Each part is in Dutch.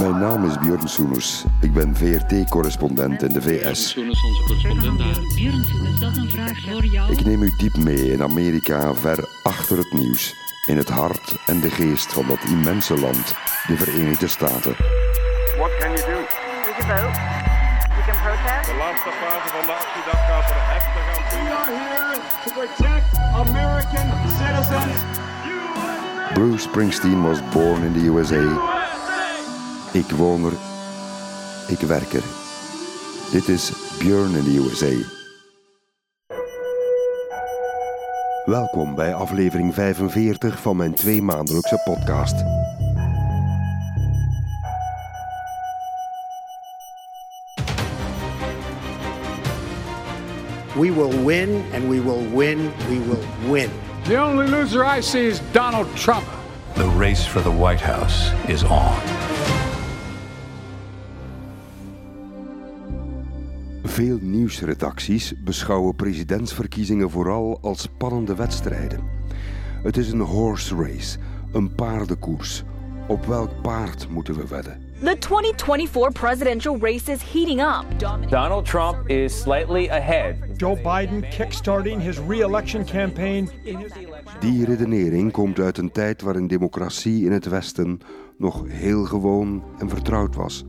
Mijn naam is Björn Soeners. Ik ben VRT-correspondent in de VS. Soenes, onze correspondent daar. Björn Soenes, dat is een vraag voor jou. Ik neem u diep mee in Amerika, ver achter het nieuws. In het hart en de geest van dat immense land, de Verenigde Staten. What can you do? We can vote. We can protest. De laatste fase van de actiedag gaat er heftig aan toe. We are here to protect American citizens. Bruce Springsteen was born in the USA. Ik woon er. Ik werk er. Dit is Björn in the USA. Welkom bij aflevering 45 van mijn tweemaandelijkse podcast. We will win, and we will win, we will win. The only loser I see is Donald Trump. The race for the White House is on. Veel nieuwsredacties beschouwen presidentsverkiezingen vooral als spannende wedstrijden. Het is een horse race, een paardenkoers. Op welk paard moeten we wedden? The 2024 presidential race is heating up. Donald Trump is slightly ahead. Joe Biden kickstarting his re-election campaign. Die redenering komt uit een tijd waarin democratie in het Westen nog heel gewoon en vertrouwd was.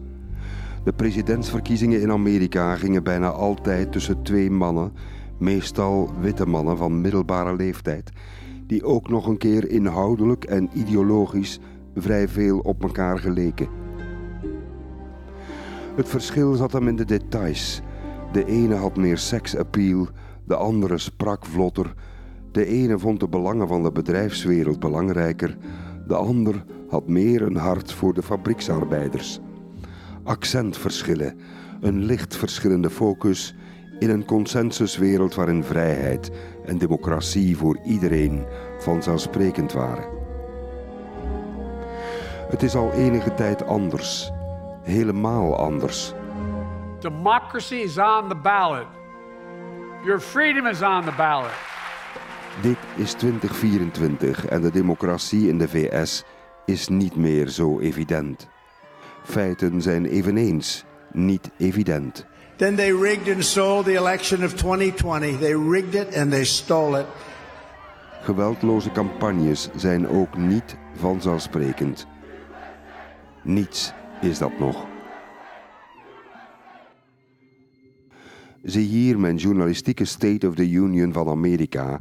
De presidentsverkiezingen in Amerika gingen bijna altijd tussen twee mannen, meestal witte mannen van middelbare leeftijd, die ook nog een keer inhoudelijk en ideologisch vrij veel op elkaar geleken. Het verschil zat hem in de details. De ene had meer seksappeal, de andere sprak vlotter. De ene vond de belangen van de bedrijfswereld belangrijker, de ander had meer een hart voor de fabrieksarbeiders. Accentverschillen, een licht verschillende focus in een consensuswereld waarin vrijheid en democratie voor iedereen vanzelfsprekend waren. Het is al enige tijd anders, helemaal anders. Democracy is on the ballot. Your freedom is on the ballot. Dit is 2024 en de democratie in de VS is niet meer zo evident. Feiten zijn eveneens niet evident. Then they rigged and stole the election of 2020. They rigged it and they stole it. Geweldloze campagnes zijn ook niet vanzelfsprekend. Niets is dat nog. Zie hier mijn journalistieke State of the Union van Amerika,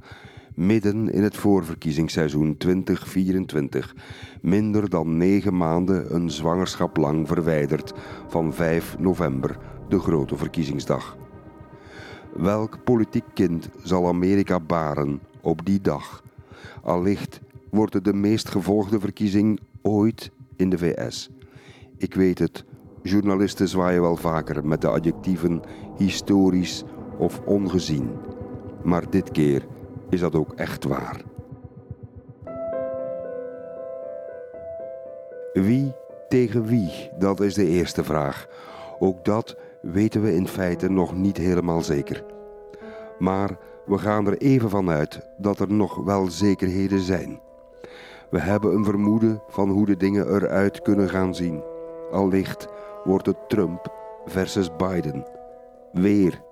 midden in het voorverkiezingsseizoen 2024, minder dan negen maanden een zwangerschap lang verwijderd van 5 november, de grote verkiezingsdag. Welk politiek kind zal Amerika baren op die dag? Allicht wordt het de meest gevolgde verkiezing ooit in de VS. Ik weet het, journalisten zwaaien wel vaker met de adjectieven historisch of ongezien. Maar dit keer is dat ook echt waar. Wie tegen wie? Dat is de eerste vraag. Ook dat weten we in feite nog niet helemaal zeker. Maar we gaan er even van uit dat er nog wel zekerheden zijn. We hebben een vermoeden van hoe de dingen eruit kunnen gaan zien. Allicht wordt het Trump versus Biden. Weer.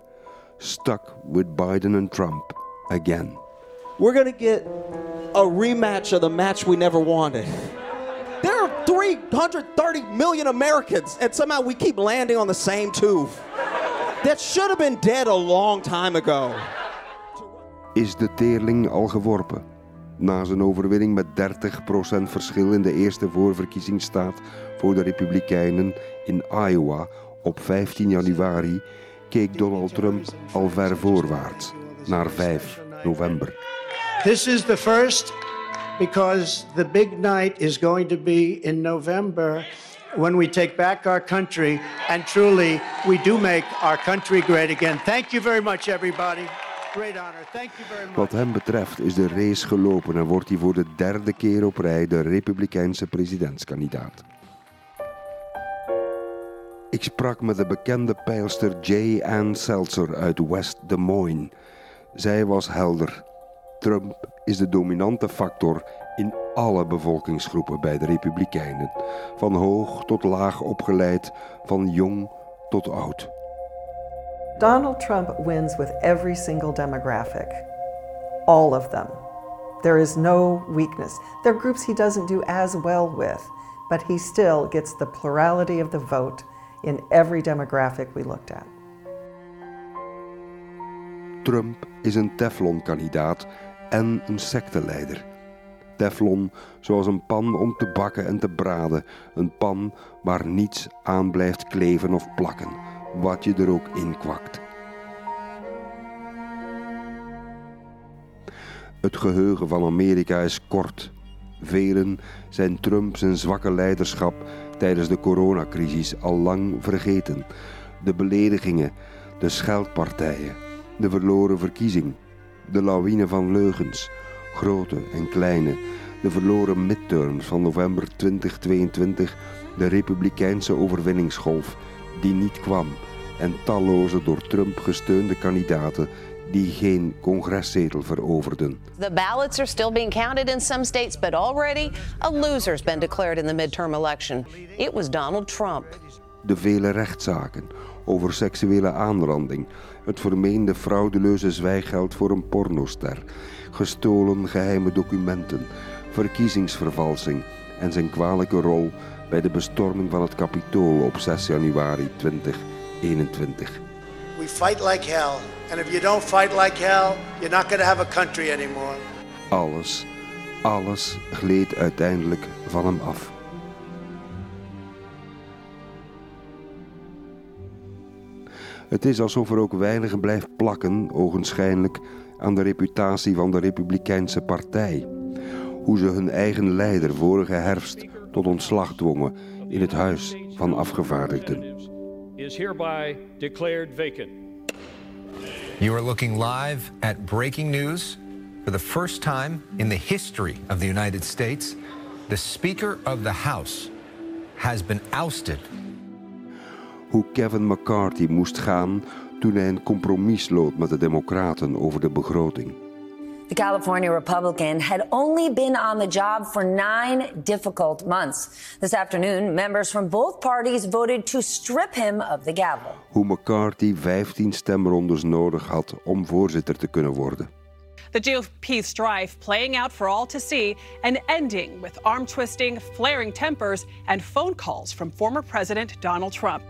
Stuck with Biden and Trump. Again. We're going to get a rematch of the match we never wanted. There are 330 million Americans, and somehow we keep landing on the same tube. That should have been dead a long time ago. Is de teerling al geworpen? Na zijn overwinning met 30% verschil in de eerste voorverkiezingsstaat voor de Republikeinen in Iowa op 15 januari keek Donald Trump al ver voorwaarts, naar 5 november. This is the first because the big night is going to be in November when we take back our country and truly we do make our country great again. Thank you very much, everybody. Great honor. Thank you very much. Wat hem betreft is de race gelopen en wordt hij voor de derde keer op rij de Republikeinse presidentskandidaat. Ik sprak met de bekende peilster J. Ann Seltzer uit West Des Moines. Zij was helder. Trump is de dominante factor In alle bevolkingsgroepen bij de Republikeinen, van hoog tot laag opgeleid, van jong tot oud. Donald Trump wins with every single demographic. All of them. There is no weakness. There are groups he doesn't do as well with, but he still gets the plurality of the vote in every demographic we looked at. Trump is een Teflon-kandidaat en een secteleider. Teflon zoals een pan om te bakken en te braden, een pan waar niets aan blijft kleven of plakken, wat je er ook in kwakt. Het geheugen van Amerika is kort. Velen zijn Trump zijn zwakke leiderschap tijdens de coronacrisis al lang vergeten. De beledigingen, de scheldpartijen, de verloren verkiezing, de lawine van leugens, grote en kleine, de verloren midterms van november 2022, de republikeinse overwinningsgolf die niet kwam en talloze door Trump gesteunde kandidaten die geen congreszetel veroverden. The ballots are still being counted in some states, but already a loser's been declared in the midterm election. It was Donald Trump. De vele rechtszaken over seksuele aanranding, het vermeende fraudeleuze zwijgeld voor een pornoster, gestolen geheime documenten, verkiezingsvervalsing en zijn kwalijke rol bij de bestorming van het Capitool op 6 januari 2021. We fight like hell. And if you don't fight like hell, you're not going to have a country anymore. Alles, alles gleed uiteindelijk van hem af. Het is alsof er ook weinig blijft plakken, ogenschijnlijk, aan de reputatie van de Republikeinse Partij. Hoe ze hun eigen leider vorige herfst tot ontslag dwongen in het Huis van Afgevaardigden. Is hereby declared vacant. You are looking live at breaking news. For the first time in the history of the United States, the Speaker of the House has been ousted. Hoe Kevin McCarthy moest gaan toen hij een compromis sloot met de Democraten over de begroting. The California Republican had only been on the job for nine difficult months. This afternoon, members from both parties voted to strip him of the gavel. Hoe McCarthy 15 stemrondes nodig had om voorzitter te kunnen worden. The GOP strife playing out for all to see and ending with arm twisting, flaring tempers, and phone calls from former President Donald Trump.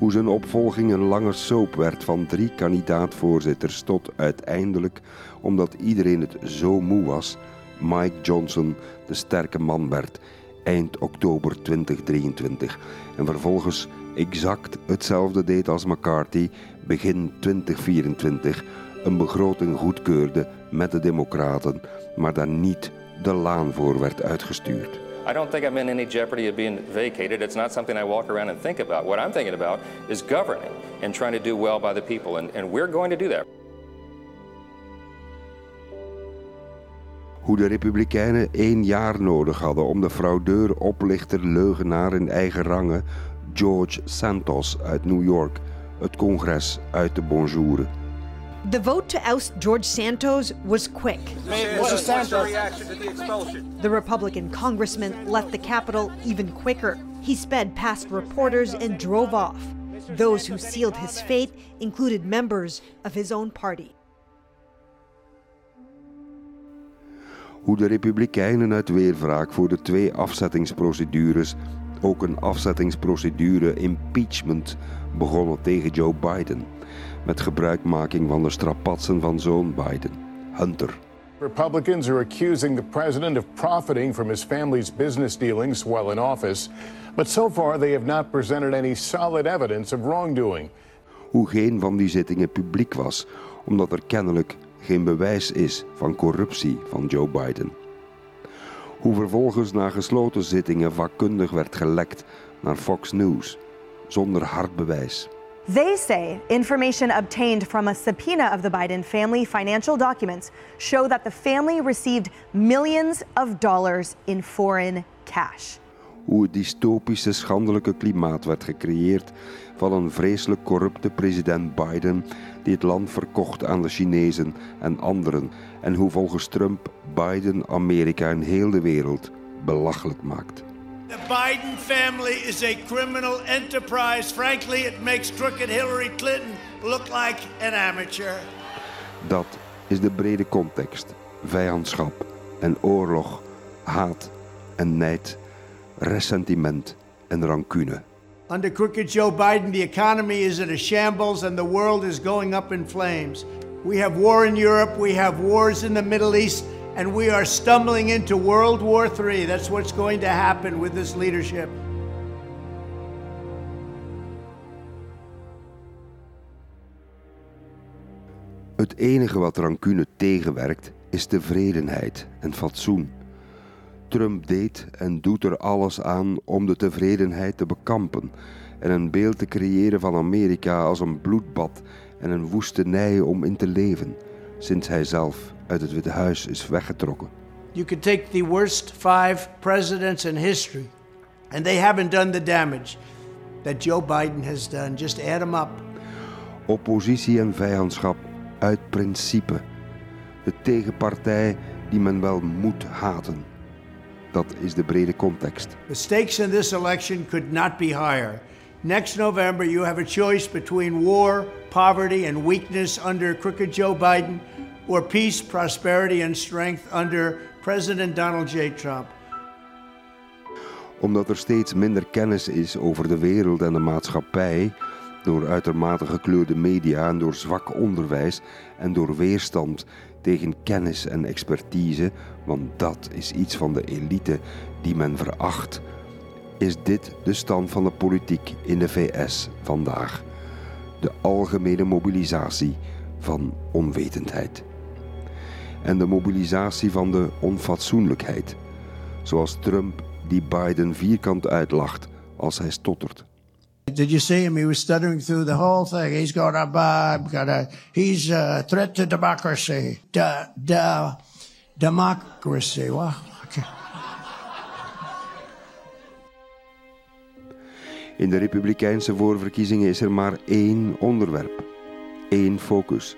Hoe zijn opvolging een lange soap werd van drie kandidaat-voorzitters tot uiteindelijk, omdat iedereen het zo moe was, Mike Johnson de sterke man werd eind oktober 2023 en vervolgens exact hetzelfde deed als McCarthy begin 2024 een begroting goedkeurde met de Democraten, maar daar niet de laan voor werd uitgestuurd. I don't think I'm in any jeopardy of being vacated. It's not something I walk around and think about. What I'm thinking about is governing and trying to do well by the people, and, and we're going to do that. Hoe de Republikeinen één jaar nodig hadden om de fraudeur, oplichter, leugenaar in eigen rangen, George Santos uit New York, het congres uit te bonjouren. The vote to oust George Santos was quick. What's your reaction to the expulsion? The Republican congressman left the Capitol even quicker. He sped past reporters and drove off. Those who sealed his fate included members of his own party. Hoe de Republikeinen uit weerwraak voor de twee afzettingsprocedures ook een afzettingsprocedure impeachment begonnen tegen Joe Biden. Met gebruikmaking van de strapatsen van zoon Biden, Hunter. Republicans are accusing the president of profiting from his family's business dealings while in office. But so far, they have not presented any solid evidence of wrongdoing. Hoe geen van die zittingen publiek was, omdat er kennelijk geen bewijs is van corruptie van Joe Biden. Hoe vervolgens na gesloten zittingen vakkundig werd gelekt naar Fox News, zonder hard bewijs. They say information obtained from a subpoena of the Biden family financial documents show that the family received millions of dollars in foreign cash. hoe het dystopische schandelijke klimaat werd gecreëerd van een vreselijk corrupte president Biden die het land verkocht aan de Chinezen en anderen en hoe volgens Trump Biden Amerika en heel de wereld belachelijk maakt. The Biden family is a criminal enterprise. Frankly, it makes crooked Hillary Clinton look like an amateur. Dat is de brede context. Vijandschap en oorlog, haat en nijd, ressentiment en rancune. Under crooked Joe Biden, the economy is in a shambles and the world is going up in flames. We have war in Europe, we have wars in the Middle East, and we are stumbling into World War III. That's what's going to happen with this leadership. Het enige wat rancune tegenwerkt is tevredenheid en fatsoen. Trump deed en doet er alles aan om de tevredenheid te bekampen en een beeld te creëren van Amerika als een bloedbad en een woestenij om in te leven, sinds hij zelf uit het Witte Huis is weggetrokken. You could take the worst five presidents in history, and they haven't done the damage that Joe Biden has done. Just add them up. Oppositie en vijandschap uit principe. De tegenpartij die men wel moet haten. Dat is de brede context. The stakes in this election could not be higher. Next November, you have a choice between war, poverty, and weakness under crooked Joe Biden, or peace, prosperity, and strength under President Donald J. Trump. Omdat er steeds minder kennis is over de wereld en de maatschappij, door uitermate gekleurde media en door zwak onderwijs en door weerstand tegen kennis en expertise, want dat is iets van de elite die men veracht, is dit de stand van de politiek in de VS vandaag. De algemene mobilisatie van onwetendheid. En de mobilisatie van de onfatsoenlijkheid, zoals Trump die Biden vierkant uitlacht als hij stottert. Did you see him? He was stuttering through the whole thing. He's got a, uh, got he's a threat to democracy. De, de, democracy. Wow. In de Republikeinse voorverkiezingen is er maar één onderwerp, één focus: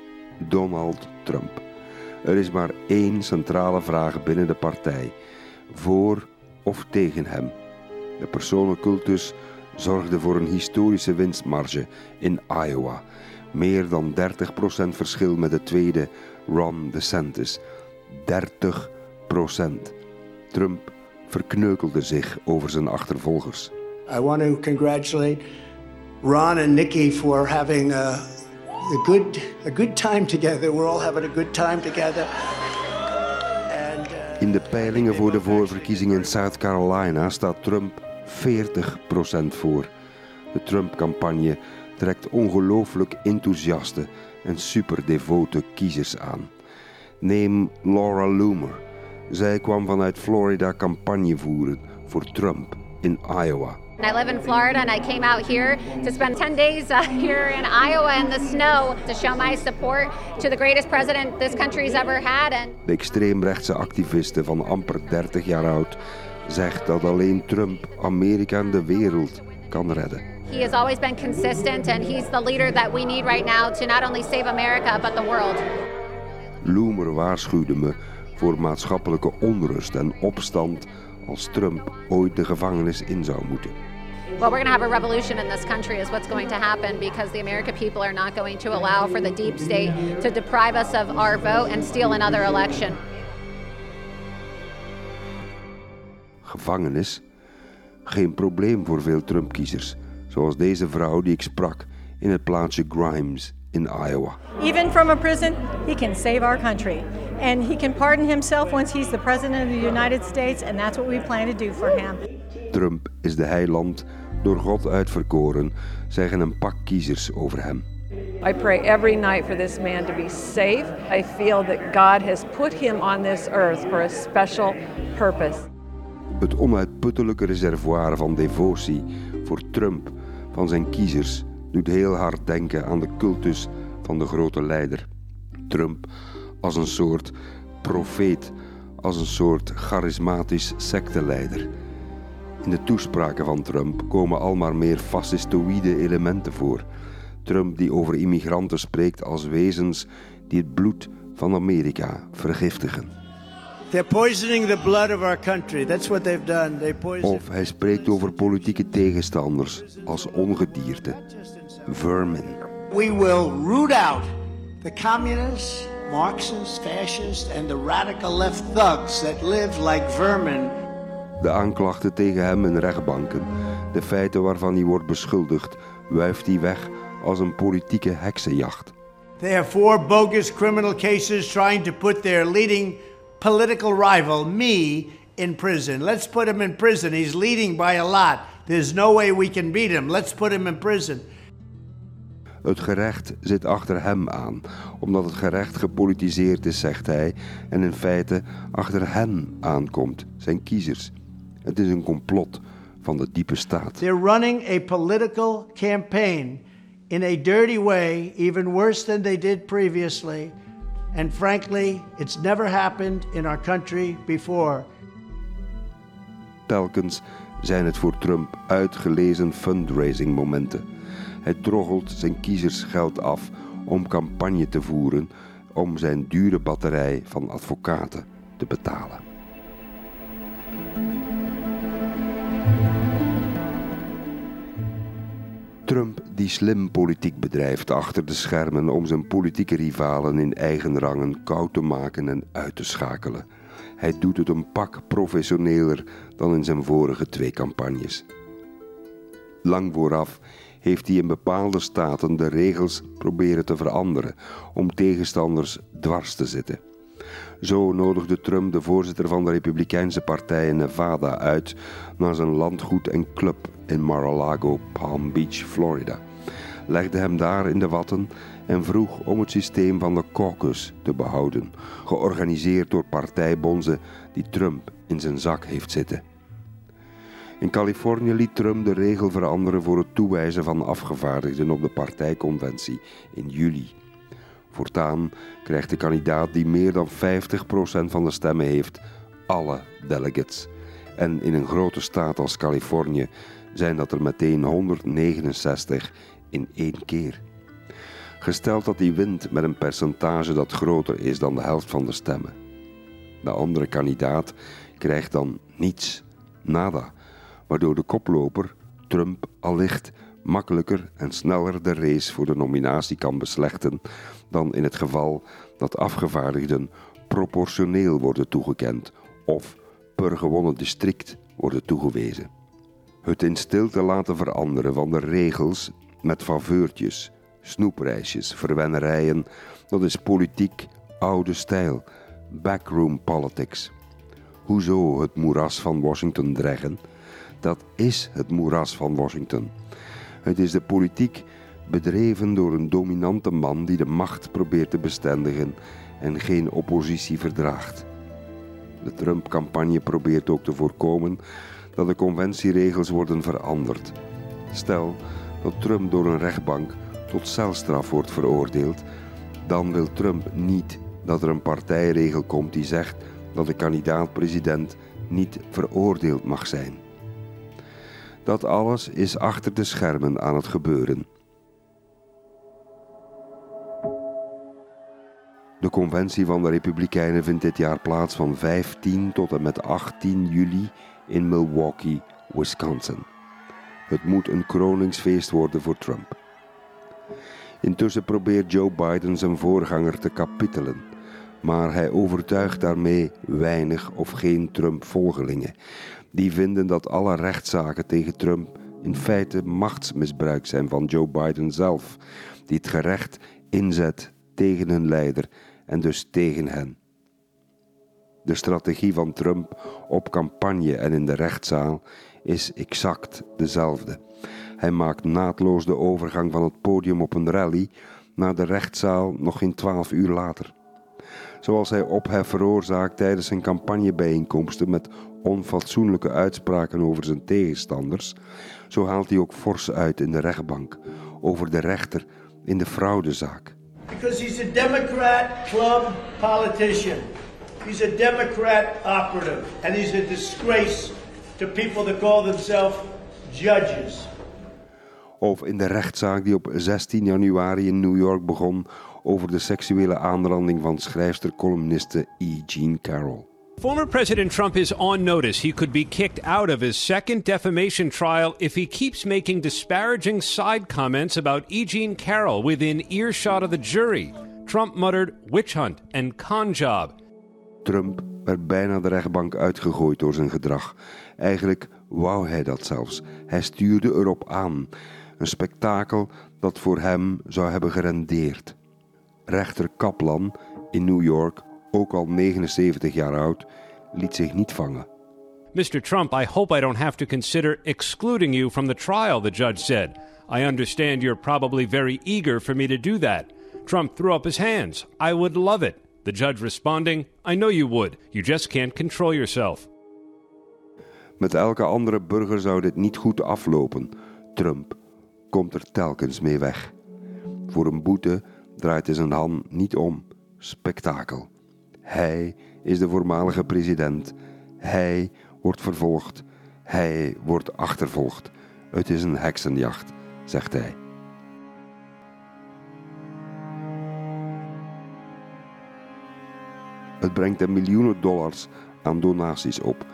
Donald Trump. Er is maar één centrale vraag binnen de partij: voor of tegen hem. De personencultus zorgde voor een historische winstmarge in Iowa. Meer dan 30% verschil met de tweede Ron DeSantis. 30%. Trump verkneukelde zich over zijn achtervolgers. I want to congratulate Ron and Nikki for having a, a good a good time together. We're all having a good time together. In de peilingen voor de voorverkiezingen in South Carolina staat Trump 40% voor. De Trump-campagne trekt ongelooflijk enthousiaste en superdevote kiezers aan. Neem Laura Loomer. Zij kwam vanuit Florida campagne voeren voor Trump in Iowa. I live in Florida and I came out here to spend 10 days uh, here in Iowa in the snow to show my support to the greatest president this country's ever had. And De extreemrechtse activiste van amper 30 jaar oud zegt dat alleen Trump Amerika en de wereld kan redden. he has always been consistent and he's the leader that we need right now to not only save America but the world. Loomer waarschuwde me voor maatschappelijke onrust en opstand als Trump ooit de gevangenis in zou moeten. Well, we're going to have a revolution in this country, is what's going to happen because the American people are not going to allow for the deep state to deprive us of our vote and steal another election. Gevangenis? Geen probleem voor veel Trump-kiezers, zoals deze vrouw die ik sprak in het plaatsje Grimes in Iowa. Even from a prison, he can save our country. And he can pardon himself once he's the president of the United States, and that's what we plan to do for him. Trump is de heiland, door God uitverkoren, zeggen een pak kiezers over hem. I pray every night for this man to be safe. I feel that God has put him on this earth for a special purpose. Het onuitputtelijke reservoir van devotie voor Trump van zijn kiezers doet heel hard denken aan de cultus van de grote leider. Trump als een soort profeet, als een soort charismatisch secteleider. In de toespraken van Trump komen al maar meer fascistoïde elementen voor. Trump die over immigranten spreekt als wezens die het bloed van Amerika vergiftigen. They're poisoning the blood of our country. That's what they've done. They poison. Of hij spreekt over politieke tegenstanders als ongedierte, vermin. We will root out the communists, Marxists, fascists, and the radical left thugs that live like vermin. De aanklachten tegen hem in rechtbanken, de feiten waarvan hij wordt beschuldigd, wuift hij weg als een politieke heksenjacht. They have four bogus criminal cases trying to put their leading political rival, me, in prison. Let's put him in prison. He's leading by a lot. There's no way we can beat him. Let's put him in prison. Het gerecht zit achter hem aan, omdat het gerecht gepolitiseerd is, zegt hij, en in feite achter hen aankomt, zijn kiezers. Het is een complot van de diepe staat. They're running a political campaign in a dirty way, even worse than they did previously. And frankly, it's never happened in our country before. Telkens zijn het voor Trump uitgelezen fundraising momenten. Hij troggelt zijn kiezers geld af om campagne te voeren om zijn dure batterij van advocaten te betalen. Trump die slim politiek bedrijft achter de schermen om zijn politieke rivalen in eigen rangen koud te maken en uit te schakelen. Hij doet het een pak professioneler dan in zijn vorige twee campagnes. Lang vooraf heeft hij in bepaalde staten de regels proberen te veranderen om tegenstanders dwars te zitten. Zo nodigde Trump de voorzitter van de Republikeinse partij in Nevada uit naar zijn landgoed en club in Mar-a-Lago, Palm Beach, Florida. Legde hem daar in de watten en vroeg om het systeem van de caucus te behouden, georganiseerd door partijbonzen die Trump in zijn zak heeft zitten. In Californië liet Trump de regel veranderen voor het toewijzen van afgevaardigden op de partijconventie in juli. Voortaan krijgt de kandidaat die meer dan 50% van de stemmen heeft, alle delegates. En in een grote staat als Californië zijn dat er meteen 169 in één keer. Gesteld dat hij wint met een percentage dat groter is dan de helft van de stemmen. De andere kandidaat krijgt dan niets, nada, waardoor de koploper, Trump, allicht makkelijker en sneller de race voor de nominatie kan beslechten dan in het geval dat afgevaardigden proportioneel worden toegekend of per gewonnen district worden toegewezen. Het in stilte laten veranderen van de regels met faveurtjes, snoepreisjes, verwennerijen, dat is politiek oude stijl, backroom politics. Hoezo het moeras van Washington dreggen? Dat is het moeras van Washington. Het is de politiek bedreven door een dominante man die de macht probeert te bestendigen en geen oppositie verdraagt. De Trump-campagne probeert ook te voorkomen dat de conventieregels worden veranderd. Stel dat Trump door een rechtbank tot celstraf wordt veroordeeld, dan wil Trump niet dat er een partijregel komt die zegt dat de kandidaat-president niet veroordeeld mag zijn. Dat alles is achter de schermen aan het gebeuren. De conventie van de Republikeinen vindt dit jaar plaats van 15 tot en met 18 juli in Milwaukee, Wisconsin. Het moet een kroningsfeest worden voor Trump. Intussen probeert Joe Biden zijn voorganger te kapitelen, maar hij overtuigt daarmee weinig of geen Trump-volgelingen. Die vinden dat alle rechtszaken tegen Trump in feite machtsmisbruik zijn van Joe Biden zelf, die het gerecht inzet tegen hun leider en dus tegen hen. De strategie van Trump op campagne en in de rechtszaal is exact dezelfde. Hij maakt naadloos de overgang van het podium op een rally naar de rechtszaal nog geen twaalf uur later. Zoals hij ophef veroorzaakt tijdens zijn campagnebijeenkomsten met onfatsoenlijke uitspraken over zijn tegenstanders, zo haalt hij ook fors uit in de rechtbank over de rechter in de fraudezaak. Because he's a Democrat club politician. He's a Democrat operative, and he's a disgrace to people that call themselves judges. Of in de rechtszaak die op 16 januari in New York begon over de seksuele aanranding van schrijfster-columniste E. Jean Carroll. Former President Trump is on notice. He could be kicked out of his second defamation trial if he keeps making disparaging side comments about E. Jean Carroll within earshot of the jury. Trump muttered witch hunt and con job. Trump werd bijna de rechtbank uitgegooid door zijn gedrag. Eigenlijk wou hij dat zelfs. Hij stuurde erop aan. Een spektakel dat voor hem zou hebben gerendeerd. Rechter Kaplan in New York, ook al 79 jaar oud, liet zich niet vangen. Mr. Trump, I hope I don't have to consider excluding you from the trial, the judge said. I understand you're probably very eager for me to do that. Trump threw up his hands. I would love it. The judge responding, I know you would. You just can't control yourself. Met elke andere burger zou dit niet goed aflopen. Trump komt er telkens mee weg. Voor een boete draait hij zijn hand niet om. Spektakel. Hij is de voormalige president. Hij wordt vervolgd. Hij wordt achtervolgd. Het is een heksenjacht, zegt hij. Het brengt hem miljoenen dollars aan donaties op.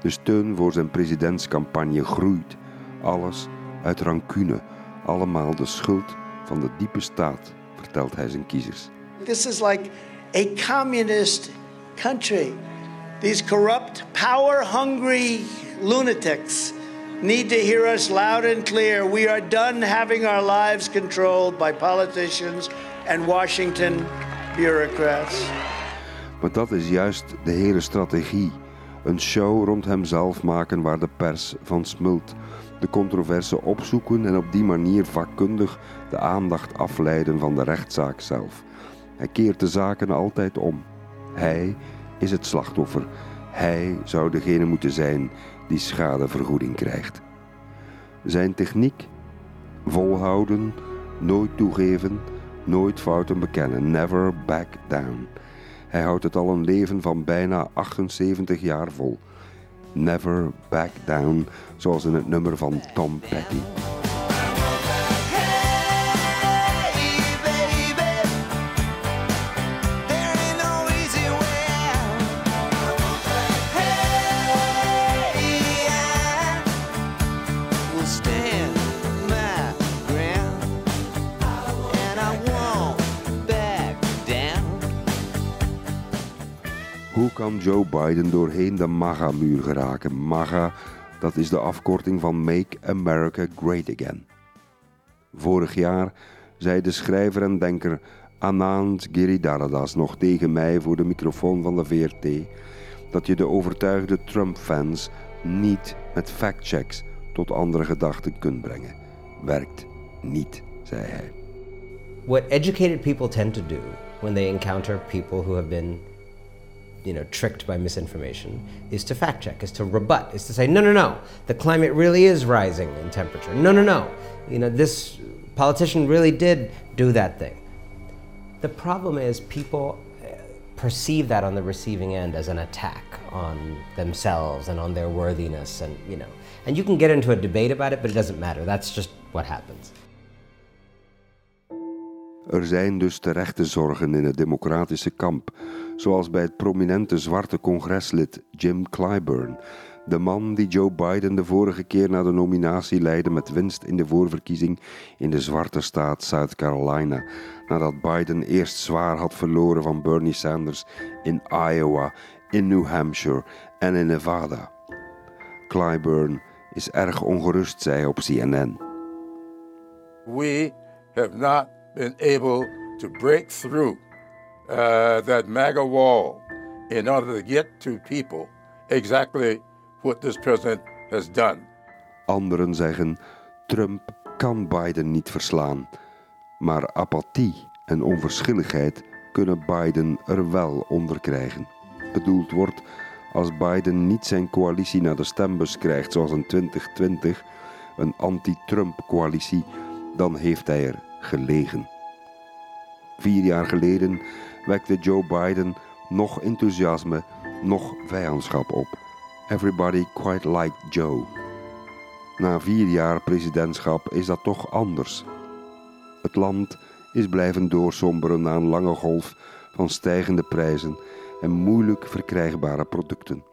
De steun voor zijn presidentscampagne groeit. Alles uit rancune. Allemaal de schuld van de diepe staat, vertelt hij zijn kiezers. This is like a communist country. These corrupt, power hungry lunatics need to hear us loud and clear. We are done having our lives controlled by politicians and Washington bureaucrats. Maar dat is juist de hele strategie. Een show rond hemzelf maken waar de pers van smult. De controverse opzoeken en op die manier vakkundig de aandacht afleiden van de rechtszaak zelf. Hij keert de zaken altijd om. Hij is het slachtoffer. Hij zou degene moeten zijn die schadevergoeding krijgt. Zijn techniek? Volhouden, nooit toegeven, nooit fouten bekennen. Never back down. Hij houdt het al een leven van bijna 78 jaar vol. Never back down, zoals in het nummer van Tom Petty. Kan Joe Biden doorheen de MAGA-muur geraken? MAGA, dat is de afkorting van Make America Great Again. Vorig jaar zei de schrijver en denker Anand Giridharadas nog tegen mij voor de microfoon van de VRT dat je de overtuigde Trump-fans niet met factchecks tot andere gedachten kunt brengen. Werkt niet, zei hij. What educated people tend to do when they encounter people who have been you know, tricked by misinformation is to fact check, is to rebut, is to say, no, no, no, the climate really is rising in temperature. No, no, no, you know, this politician really did do that thing. The problem is people uh, perceive that on the receiving end as an attack on themselves and on their worthiness and you know and you can get into a debate about it but it doesn't matter that's just what happens Er zijn dus terechte zorgen in het democratische kamp, zoals bij het prominente zwarte congreslid Jim Clyburn, de man die Joe Biden de vorige keer naar de nominatie leidde met winst in de voorverkiezing in de zwarte staat South Carolina, nadat Biden eerst zwaar had verloren van Bernie Sanders in Iowa, in New Hampshire en in Nevada. Clyburn is erg ongerust, zei op CNN. We have not been able to break through uh, that MAGA wall in order to get to people exactly what this president has done. Anderen zeggen: Trump kan Biden niet verslaan. Maar apathie en onverschilligheid kunnen Biden er wel onder krijgen. Bedoeld wordt als Biden niet zijn coalitie naar de stembus krijgt zoals in 2020, een anti-Trump-coalitie, dan heeft hij er gelegen. Vier jaar geleden wekte Joe Biden nog enthousiasme, nog vijandschap op. Everybody quite liked Joe. Na vier jaar presidentschap is dat toch anders. Het land is blijven doorsomberen na een lange golf van stijgende prijzen en moeilijk verkrijgbare producten.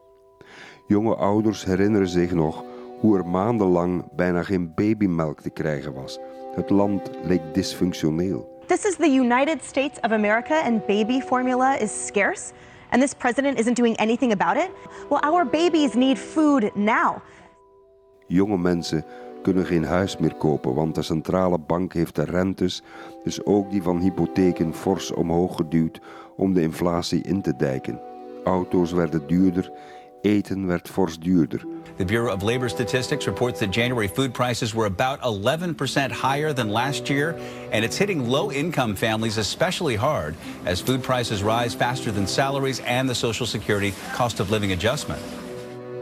Jonge ouders herinneren zich nog hoe er maandenlang bijna geen babymelk te krijgen was. Het land leek dysfunctioneel. This is the United States of America, and baby formula is scarce, and this president isn't doing anything about it. Well, our babies need food now. Jonge mensen kunnen geen huis meer kopen, want de centrale bank heeft de rentes, dus ook die van hypotheken, fors omhoog geduwd om de inflatie in te dijken. Auto's werden duurder, eten werd fors duurder. The Bureau of Labor Statistics reports that January food prices were about 11% higher than last year, and it's hitting low income families especially hard as food prices rise faster than salaries and the Social Security cost of living adjustment.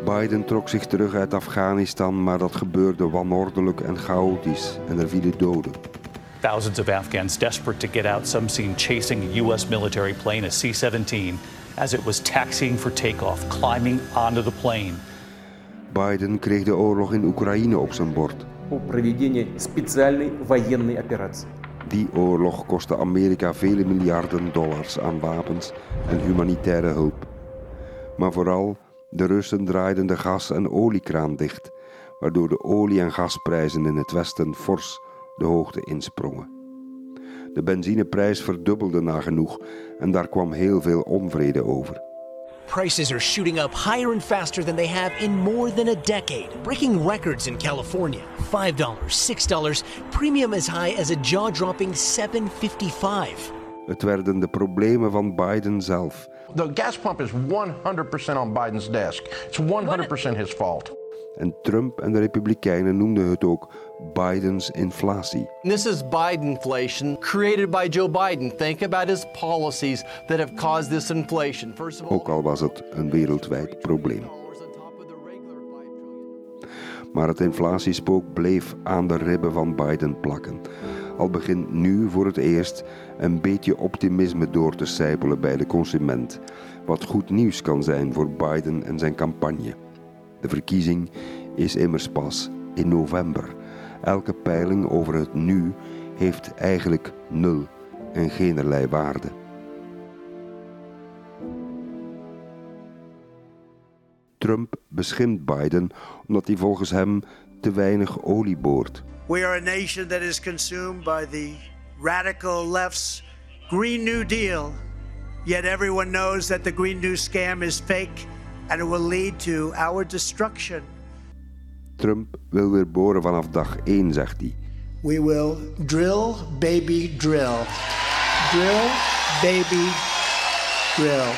Biden trok zich terug uit Afghanistan, maar dat gebeurde wanordelijk en chaotisch en er vielen doden. Thousands of Afghans desperate to get out, some seen chasing a U.S. military plane, a C 17, as it was taxiing for takeoff, climbing onto the plane. Biden kreeg de oorlog in Oekraïne op zijn bord. Die oorlog kostte Amerika vele miljarden dollars aan wapens en humanitaire hulp. Maar vooral de Russen draaiden de gas- en oliekraan dicht, waardoor de olie- en gasprijzen in het Westen fors de hoogte insprongen. De benzineprijs verdubbelde nagenoeg en daar kwam heel veel onvrede over. Prices are shooting up higher and faster than they have in more than a decade, breaking records in California. $5, $6, premium as high as a jaw-dropping 7.55. Het werden de problemen van Biden zelf. The gas pump is 100% on Biden's desk. It's 100% his fault. En Trump en de Republikeinen noemden het ook Bidens inflatie. This is Bidenflation created by Joe Biden. Think about his policies that have caused this inflation. First of all, Ook al was het een wereldwijd probleem. Maar het inflatiespook bleef aan de ribben van Biden plakken. Al begint nu voor het eerst een beetje optimisme door te sijpelen bij de consument. Wat goed nieuws kan zijn voor Biden en zijn campagne. De verkiezing is immers pas in november. Elke peiling over het nu heeft eigenlijk nul en geenerlei waarde. Trump beschimpt Biden omdat hij volgens hem te weinig olie boort. We are a nation that is consumed by the radical left's Green New Deal. Yet everyone knows that the Green New scam is fake and it will lead to our destruction. Trump wil weer boren vanaf dag 1, zegt hij. We will drill, baby, drill. Drill, baby, drill.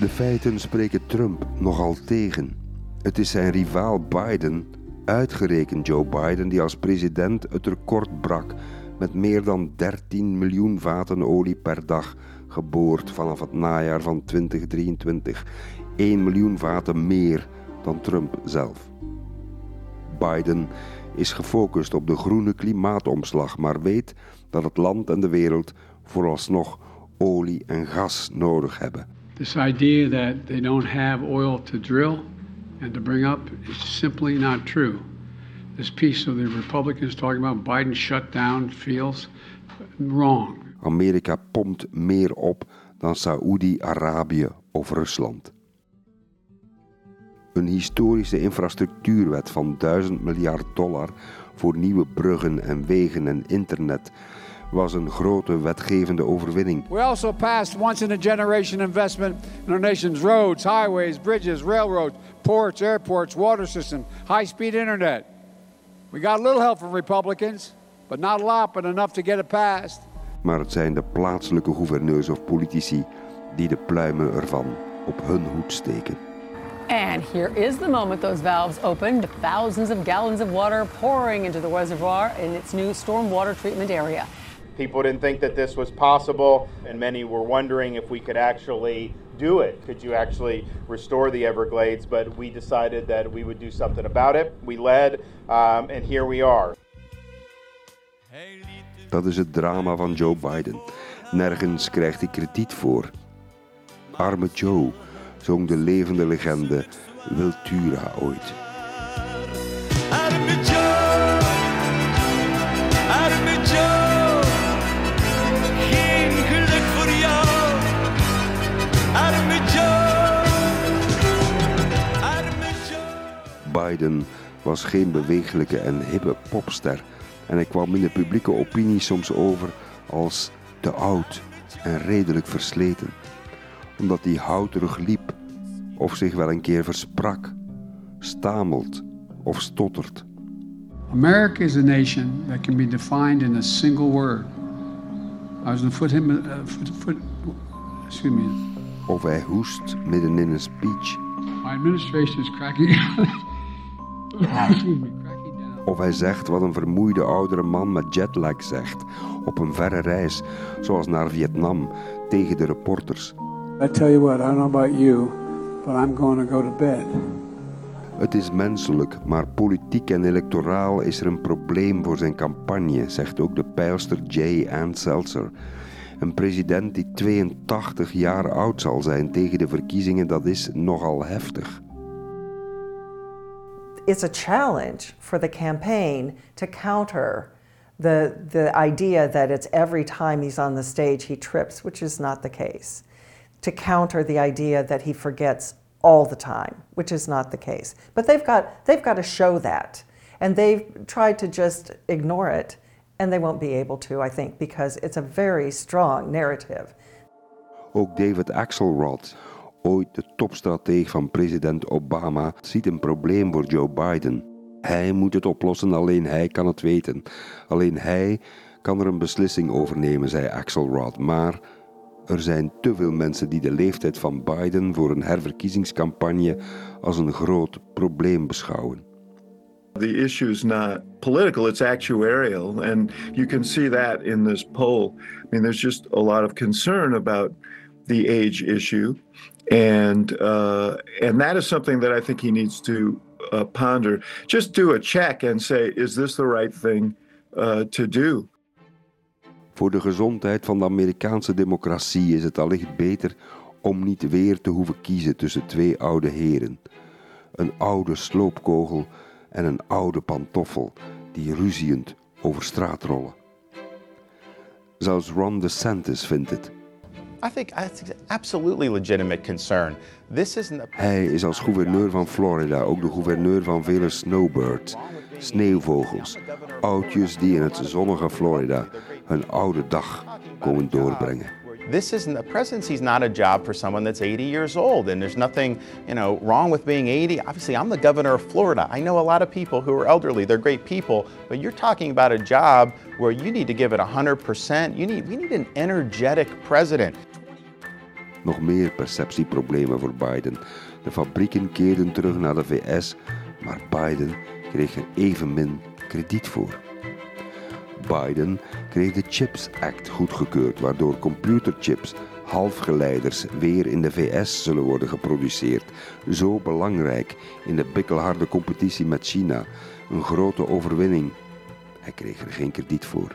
De feiten spreken Trump nogal tegen. Het is zijn rivaal Biden, uitgerekend Joe Biden, die als president het record brak met meer dan 13 miljoen vaten olie per dag geboord vanaf het najaar van 2023. 1 miljoen vaten meer dan Trump zelf. Biden is gefocust op de groene klimaatomslag, maar weet dat het land en de wereld vooralsnog olie en gas nodig hebben. This idea that they don't have oil to drill and to bring up is simply not true. This piece of the Republicans talking about Biden shut down fields, wrong. Amerika pompt meer op dan Saoedi-Arabië of Rusland. Een historische infrastructuurwet van 1000 miljard dollar voor nieuwe bruggen en wegen en internet was een grote wetgevende overwinning. We also passed once in a generation investment in our nation's roads, highways, bridges, railroads, ports, airports, water system, high speed internet. We got a little help from Republicans, but not a lot, but enough to get it passed. Maar het zijn de plaatselijke gouverneurs of politici die de pluimen ervan op hun hoed steken. And here is the moment those valves opened. Thousands of gallons of water pouring into the reservoir in its new stormwater treatment area. People didn't think that this was possible, and many were wondering if we could actually do it. Could you actually restore the Everglades? But we decided that we would do something about it. We led, um, and here we are. Dat is het drama van Joe Biden. Nergens krijgt hij krediet voor. Arme Joe, zong de levende legende Wiltura ooit. Arme Joe, arme Joe, geen geluk voor jou. Arme Joe, arme Joe. Biden was geen bewegelijke en hippe popster en hij kwam in de publieke opinie soms over als te oud en redelijk versleten, omdat hij houterig liep of zich wel een keer versprak, stamelt of stottert. America is a nation that can be defined in a single word. I was him, uh, foot, foot, excuse me. Of hij hoest midden in een speech. My administration is cracking. excuse me. Of hij zegt wat een vermoeide oudere man met jetlag zegt op een verre reis, zoals naar Vietnam, tegen de reporters. I tell you what, I don't know about you, but I'm going to go to bed. Het is menselijk, maar politiek en electoraal is er een probleem voor zijn campagne, zegt ook de peilster Jay Ann Seltzer. Een president die 82 jaar oud zal zijn tegen de verkiezingen, dat is nogal heftig. It's a challenge for the campaign to counter the, the idea that it's every time he's on the stage he trips, which is not the case. To counter the idea that he forgets all the time, which is not the case. But they've got, they've got to show that. And they've tried to just ignore it, and they won't be able to, I think, because it's a very strong narrative. Ook David Axelrod, ooit de topstrateeg van president Obama, ziet een probleem voor Joe Biden. Hij moet het oplossen, alleen hij kan het weten. Alleen hij kan er een beslissing over nemen, zei Axelrod. Maar er zijn te veel mensen die de leeftijd van Biden voor een herverkiezingscampagne als een groot probleem beschouwen. The issue is not political, it's actuarial. And you can see that in this poll. I mean, there's just a lot of concern about the age issue. And, uh, and that is something that I think he needs to uh, ponder. Just do a check and say, is this the right thing uh, to do? Voor de gezondheid van de Amerikaanse democratie is het allicht beter om niet weer te hoeven kiezen tussen twee oude heren. Een oude sloopkogel en een oude pantoffel die ruziend over straat rollen. Zelfs Ron DeSantis vindt het. I think that's absolutely legitimate concern. This isn't. Hij is als gouverneur van Florida ook de gouverneur van vele snowbirds, sneeuwvogels, oudjes die in het zonnige Florida hun oude dag komen doorbrengen. This isn't the presidency is not a job for someone that's 80 years old, and there's nothing, you know, wrong with being 80. Obviously, I'm the governor of Florida. I know a lot of people who are elderly. They're great people, but you're talking about a job where you need to give it 100%. You need, we need an energetic president. Nog meer perceptieproblemen voor Biden. De fabrieken keerden terug naar de VS, maar Biden kreeg er evenmin krediet voor. Biden kreeg de Chips Act goedgekeurd, waardoor computerchips, halfgeleiders, weer in de VS zullen worden geproduceerd. Zo belangrijk in de bikkelharde competitie met China. Een grote overwinning. Hij kreeg er geen krediet voor.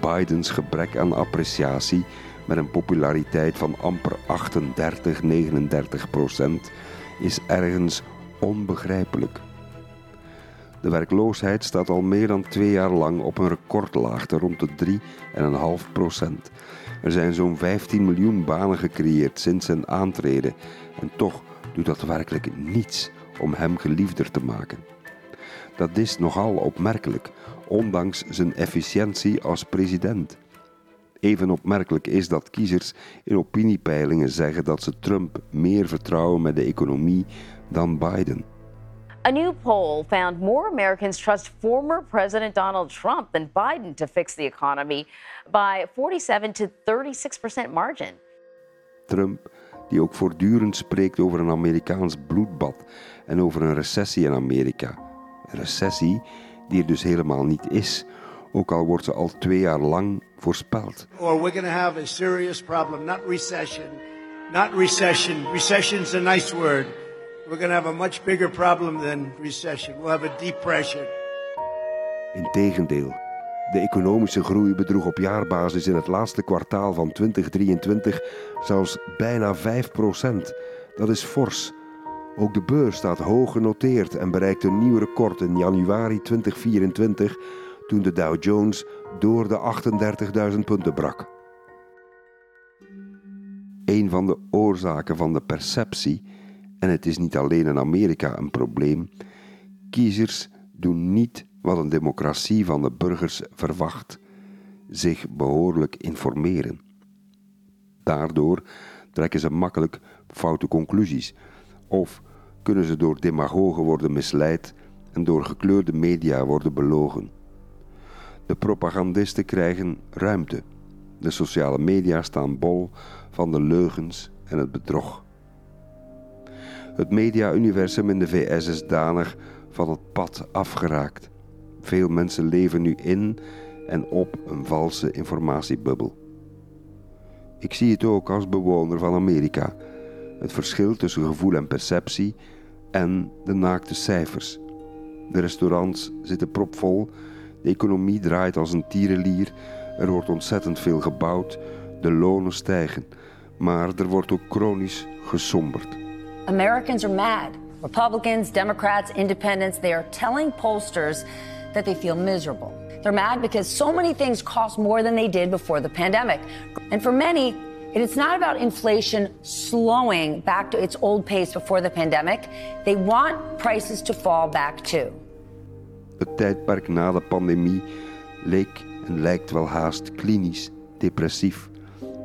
Bidens gebrek aan appreciatie met een populariteit van amper 38, 39 procent is ergens onbegrijpelijk. De werkloosheid staat al meer dan twee jaar lang op een recordlaagte rond de 3,5 procent. Er zijn zo'n 15 miljoen banen gecreëerd sinds zijn aantreden en toch doet dat werkelijk niets om hem geliefder te maken. Dat is nogal opmerkelijk, ondanks zijn efficiëntie als president. Even opmerkelijk is dat kiezers in opiniepeilingen zeggen dat ze Trump meer vertrouwen met de economie dan Biden. A new poll found more Americans trust former President Donald Trump than Biden to fix the economy by 47 to 36% margin. Trump, die ook voortdurend spreekt over een Amerikaans bloedbad en over een recessie in Amerika. Een recessie die er dus helemaal niet is, ook al wordt ze al twee jaar lang voorspeld. Or we're going to have a serious problem, not recession. Not recession. Recession's a nice word. We're going to have a much bigger problem than recession. We'll have a depression. Integendeel, de economische groei bedroeg op jaarbasis in het laatste kwartaal van 2023 zelfs bijna 5 procent. Dat is fors. Ook de beurs staat hoog genoteerd en bereikt een nieuw record in januari 2024 toen de Dow Jones door de 38.000 punten brak. Een van de oorzaken van de perceptie, en het is niet alleen in Amerika een probleem, kiezers doen niet wat een democratie van de burgers verwacht: zich behoorlijk informeren. Daardoor trekken ze makkelijk foute conclusies of kunnen ze door demagogen worden misleid en door gekleurde media worden belogen. De propagandisten krijgen ruimte. De sociale media staan bol van de leugens en het bedrog. Het media-universum in de VS is danig van het pad afgeraakt. Veel mensen leven nu in en op een valse informatiebubbel. Ik zie het ook als bewoner van Amerika. Het verschil tussen gevoel en perceptie en de naakte cijfers. De restaurants zitten propvol, de economie draait als een tierenlier, er wordt ontzettend veel gebouwd, de lonen stijgen, maar er wordt ook chronisch gesomberd. Americans are mad. Republicans, Democrats, independents, they are telling pollsters that they feel miserable. They're mad because so many things cost more than they did before the pandemic. And for many, it is not about inflation slowing back to its old pace before the pandemic. They want prices to fall back too. Het tijdperk na de pandemie leek en lijkt wel haast klinisch, depressief.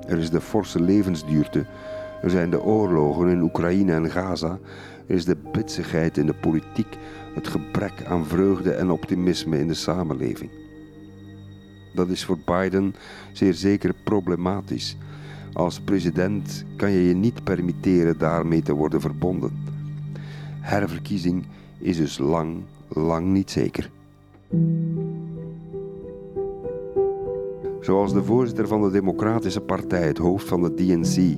Er is de forse levensduurte, er zijn de oorlogen in Oekraïne en Gaza, er is de bitsigheid in de politiek, het gebrek aan vreugde en optimisme in de samenleving. Dat is voor Biden zeer zeker problematisch. Als president kan je je niet permitteren daarmee te worden verbonden. Herverkiezing is dus lang, lang niet zeker. Zoals de voorzitter van de Democratische Partij, het hoofd van de DNC,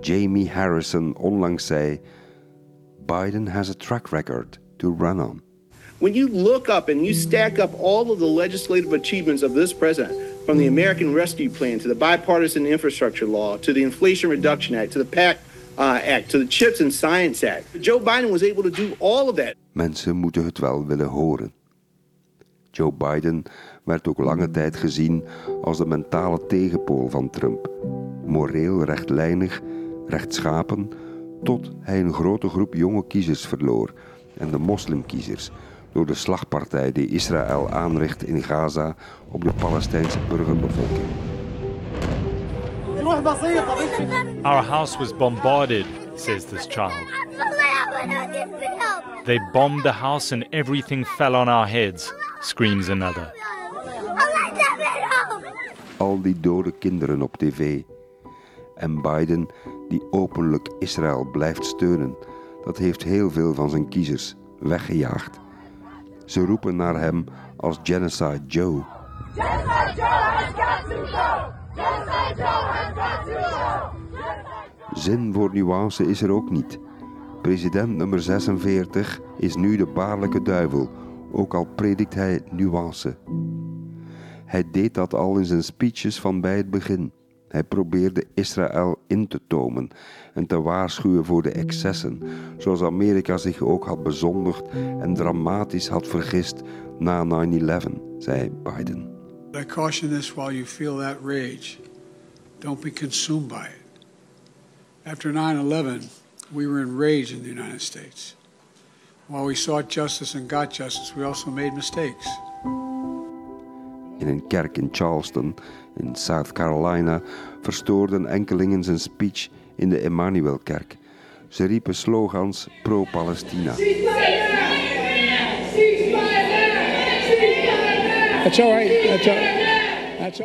Jamie Harrison, onlangs zei: Biden has a track record to run on. When you look up and you stack up all of the legislative achievements of this president, from the American Rescue Plan to the Bipartisan Infrastructure Law to the Inflation Reduction Act to the PAC uh, Act to the Chips and Science Act, Joe Biden was able to do all of that. Mensen moeten het wel willen horen. Joe Biden werd ook lange tijd gezien als de mentale tegenpool van Trump. Moreel rechtlijnig, rechtschapen, tot hij een grote groep jonge kiezers verloor en de moslimkiezers door de slagpartij die Israël aanricht in Gaza op de Palestijnse burgerbevolking. Our house was bombarded, says this child. They bombed the house and everything fell on our heads, screams another. Al die dode kinderen op tv. En Biden, die openlijk Israël blijft steunen, dat heeft heel veel van zijn kiezers weggejaagd. Ze roepen naar hem als Genocide Joe. Genocide Joe has got to go! Genocide Joe has got to go! Zin voor nuance is er ook niet. President nummer 46 is nu de baarlijke duivel, ook al predikt hij nuance. Hij deed dat al in zijn speeches van bij het begin. Hij probeerde Israël in te tomen en te waarschuwen voor de excessen, zoals Amerika zich ook had bezondigd en dramatisch had vergist na 9-11, zei Biden. I caution this while you feel that rage. Don't be consumed by it. After 9 11, we were enraged in the United States. While we sought justice and got justice, we also made mistakes. In een kerk in Charleston, in South Carolina, verstoorden enkelingen zijn speech in de Emmanuelkerk. Ze riepen slogans pro-Palestina.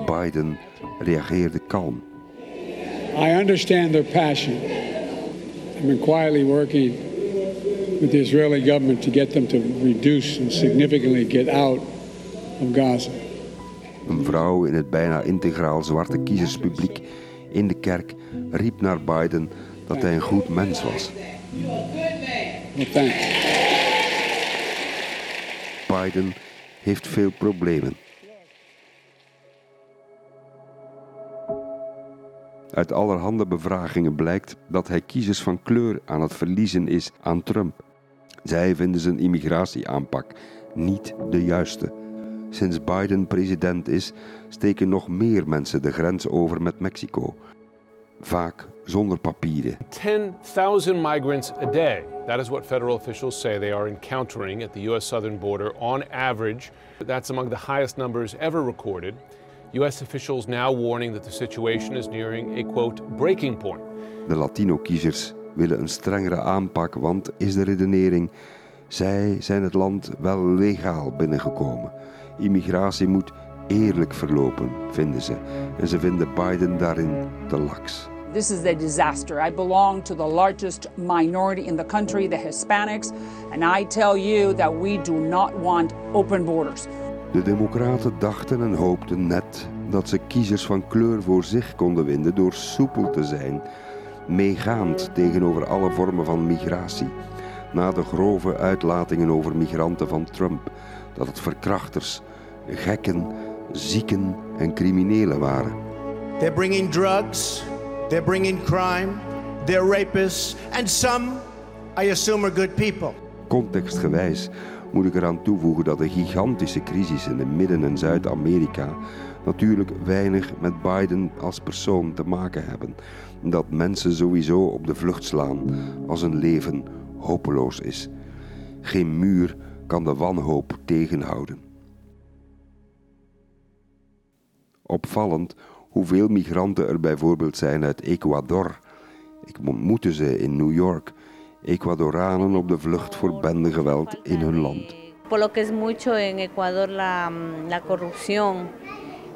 Biden reageerde kalm. I understand their passion. I've been quietly working with the Israeli government to get them to reduce and significantly get out of Gaza. Een vrouw in het bijna integraal zwarte kiezerspubliek in de kerk riep naar Biden dat hij een goed mens was. Biden heeft veel problemen. Uit allerhande bevragingen blijkt dat hij kiezers van kleur aan het verliezen is aan Trump. Zij vinden zijn immigratieaanpak niet de juiste. Sinds Biden president is, steken nog meer mensen de grens over met Mexico. Vaak zonder papieren. 10,000 migrants a day. That is what federal officials say they are encountering at the U.S. southern border on average. That's among the highest numbers ever recorded. U.S. officials now warning that the situation is nearing a quote breaking point. De Latino-kiezers willen een strengere aanpak, want is de redenering: zij zijn het land wel legaal binnengekomen. Immigratie moet eerlijk verlopen, vinden ze. En ze vinden Biden daarin te laks. This is a disaster. I belong to the largest minority in the country, the Hispanics, and I tell you that we do not want open borders. De Democraten dachten en hoopten net dat ze kiezers van kleur voor zich konden winnen door soepel te zijn, meegaand tegenover alle vormen van migratie. Na de grove uitlatingen over migranten van Trump, dat het verkrachters, gekken, zieken en criminelen waren. They're bringing drugs, they're bringing crime, they're rapists, and some, I assume, are good people. Contextgewijs moet ik eraan toevoegen dat de gigantische crisis in de Midden- en Zuid-Amerika natuurlijk weinig met Biden als persoon te maken hebben. Dat mensen sowieso op de vlucht slaan als een leven hopeloos is. Geen muur kan de wanhoop tegenhouden. Opvallend hoeveel migranten er bijvoorbeeld zijn uit Ecuador. Ik ontmoette ze in New York. Ecuadoranen op de vlucht voor bendegeweld in hun land. Por que es mucho en Ecuador la, la corrupción,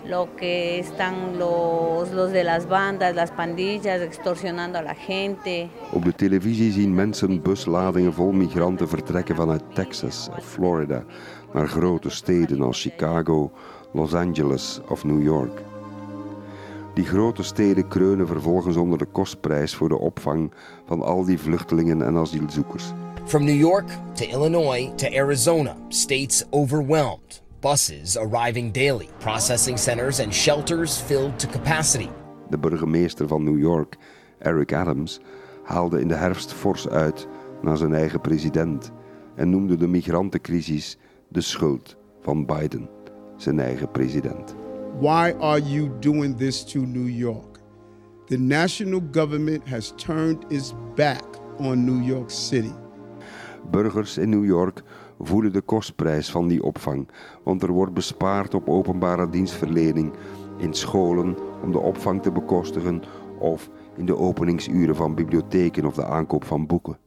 lo que están los, los de las bandas, las pandillas extorsionando a la gente. Op de televisie zien mensen busladingen vol migranten vertrekken vanuit Texas of Florida naar grote steden als Chicago, Los Angeles of New York. Die grote steden kreunen vervolgens onder de kostprijs voor de opvang van al die vluchtelingen en asielzoekers. From New York to Illinois to Arizona, states overwhelmed. Buses arriving daily, processing centers and shelters filled to capacity. De burgemeester van New York, Eric Adams, haalde in de herfst fors uit naar zijn eigen president en noemde de migrantencrisis de schuld van Biden, zijn eigen president. Why are you doing this to New York? The national government has turned its back on New York City. Burgers in New York voelen de kostprijs van die opvang, want er wordt bespaard op openbare dienstverlening, in scholen om de opvang te bekostigen of in de openingsuren van bibliotheken of de aankoop van boeken.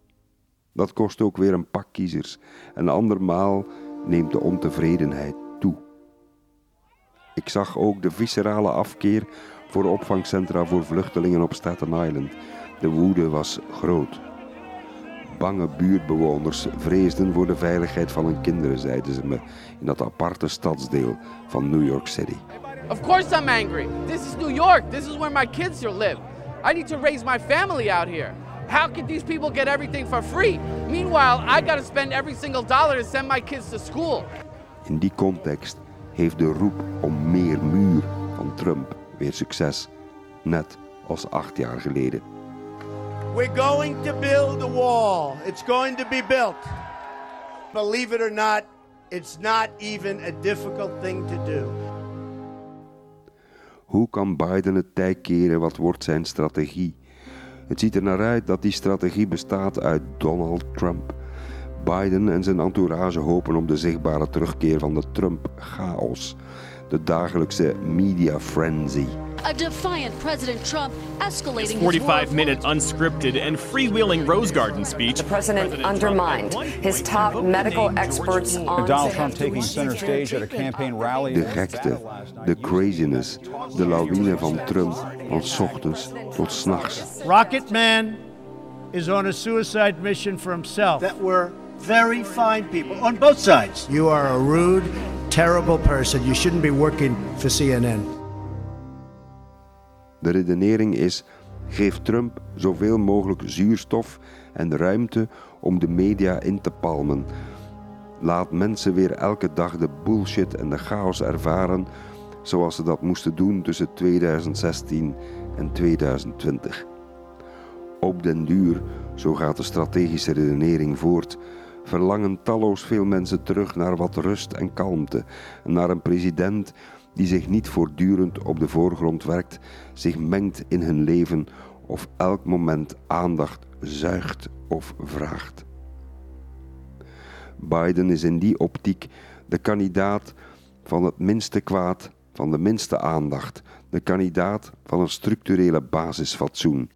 Dat kost ook weer een pak kiezers en andermaal neemt de ontevredenheid toe. Ik zag ook de viscerale afkeer voor opvangcentra voor vluchtelingen op Staten Island. De woede was groot. Bange buurtbewoners vreesden voor de veiligheid van hun kinderen, zeiden ze me in dat aparte stadsdeel van New York City. Of course I'm angry. This is New York. This is where my kids live. I need to raise my family out here. How can these people get everything for free? Meanwhile, I got to spend every single dollar to send my kids to school. In die context heeft de roep om meer muur van Trump weer succes, net als acht jaar geleden. We're going to build a wall. It's going to be built. Believe it or not, it's not even a difficult thing to do. Hoe kan Biden het tij keren? Wat wordt zijn strategie? Het ziet er naar uit dat die strategie bestaat uit Donald Trump. Biden en zijn entourage hopen op de zichtbare terugkeer van de Trump-chaos, de dagelijkse media frenzy. A defiant President Trump escalating His 45 minute unscripted and freewheeling Rose Garden speech. The president undermined his top medical experts on Donald Trump taking center stage at a campaign rally. De gekte, de craziness, de lawine van Trump van 's ochtends tot 's nachts. Rocket Man is on a suicide mission for himself. That were very fine people on both sides. You are a rude, terrible person. You shouldn't be working for CNN. De redenering is: geef Trump zoveel mogelijk zuurstof en ruimte om de media in te palmen. Laat mensen weer elke dag de bullshit en de chaos ervaren zoals ze dat moesten doen tussen 2016 en en 2020. Op den duur, zo gaat de strategische redenering voort, verlangen talloos veel mensen terug naar wat rust en kalmte, naar een president die zich niet voortdurend op de voorgrond werkt, zich mengt in hun leven of elk moment aandacht zuigt of vraagt. Biden is in die optiek de kandidaat van het minste kwaad, van de minste aandacht, de kandidaat van een structurele basisfatsoen.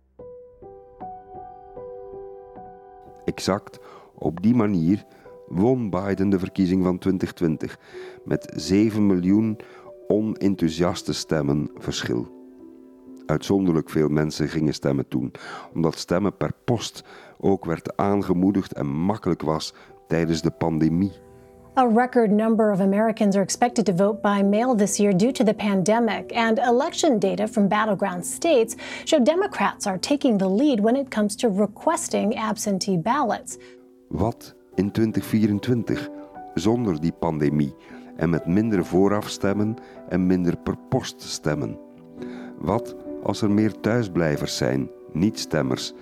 Exact op die manier won Biden de verkiezing van 2020 met 7 miljoen onenthousiaste stemmen verschil. Uitzonderlijk veel mensen gingen stemmen toen, omdat stemmen per post ook werd aangemoedigd en makkelijk was tijdens de pandemie. A record number of Americans are expected to vote by mail this year due to the pandemic, and election data from battleground states show Democrats are taking the lead when it comes to requesting absentee ballots. Wat in 2024 zonder die pandemie en met minder voorafstemmen en minder per post stemmen? Wat als er meer thuisblijvers zijn, niet-stemmers?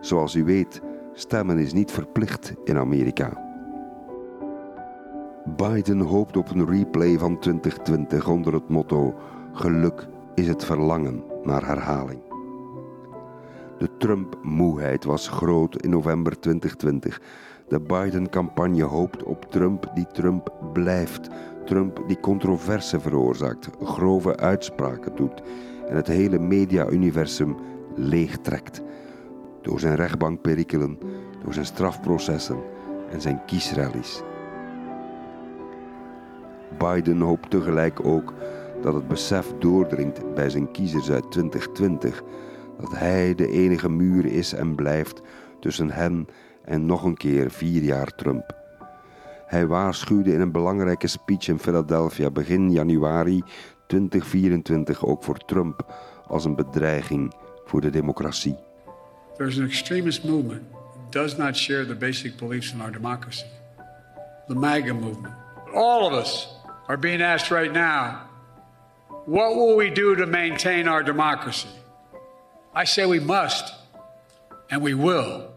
Zoals u weet, stemmen is niet verplicht in Amerika. Biden hoopt op een replay van 2020 onder het motto: Geluk is het verlangen naar herhaling. De Trump-moeheid was groot in november 2020. De Biden-campagne hoopt op Trump die Trump blijft. Trump die controverse veroorzaakt, grove uitspraken doet en het hele media-universum leegtrekt. Door zijn rechtbankperikelen, door zijn strafprocessen en zijn kiesrallies. Biden hoopt tegelijk ook dat het besef doordringt bij zijn kiezers uit 2020 dat hij de enige muur is en blijft tussen hen en nog een keer vier jaar Trump. Hij waarschuwde in een belangrijke speech in Philadelphia begin januari 2024 ook voor Trump als een bedreiging voor de democratie. There's an extremist movement that does not share the basic beliefs in our democracy. The MAGA movement. All of us are being asked right now, what will we do to maintain our democracy? I say we must, and we will.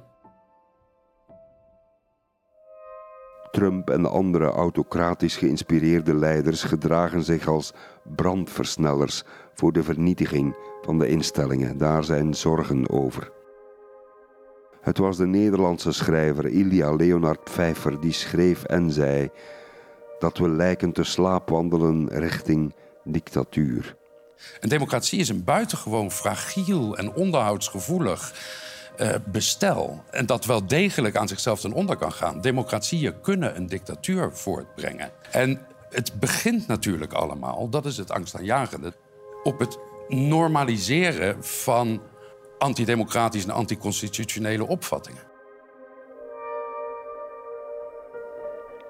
Trump en andere autocratisch geïnspireerde leiders gedragen zich als brandversnellers voor de vernietiging van de instellingen. Daar zijn zorgen over. Het was de Nederlandse schrijver Ilja Leonard Pfeiffer die schreef en zei dat we lijken te slaapwandelen richting dictatuur. Een democratie is een buitengewoon fragiel en onderhoudsgevoelig uh, bestel. En dat wel degelijk aan zichzelf ten onder kan gaan. Democratieën kunnen een dictatuur voortbrengen. En het begint natuurlijk allemaal, dat is het angstaanjagende, op het normaliseren van antidemocratische en anticonstitutionele opvattingen.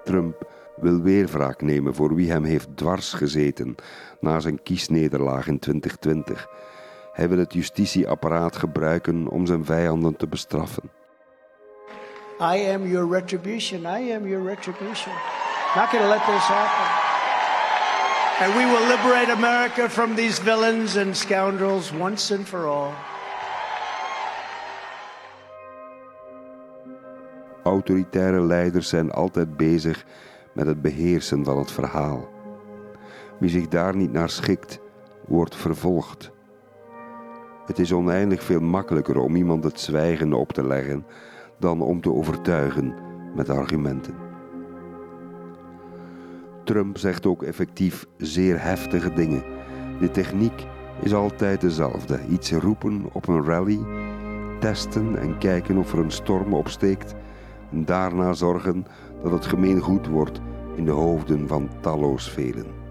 Trump wil weer wraak nemen voor wie hem heeft dwars gezeten na zijn kiesnederlaag in 2020. Hij wil het justitieapparaat gebruiken om zijn vijanden te bestraffen. I am your retribution. I am your retribution. Not going to let this happen. And we will liberate America from these villains and scoundrels once and for all. Autoritaire leiders zijn altijd bezig met het beheersen van het verhaal. Wie zich daar niet naar schikt, wordt vervolgd. Het is oneindig veel makkelijker om iemand het zwijgen op te leggen dan om te overtuigen met argumenten. Trump zegt ook effectief zeer heftige dingen. De techniek is altijd dezelfde: iets roepen op een rally, testen en kijken of er een storm opsteekt, en daarna zorgen dat het gemeen goed wordt in de hoofden van talloos velen.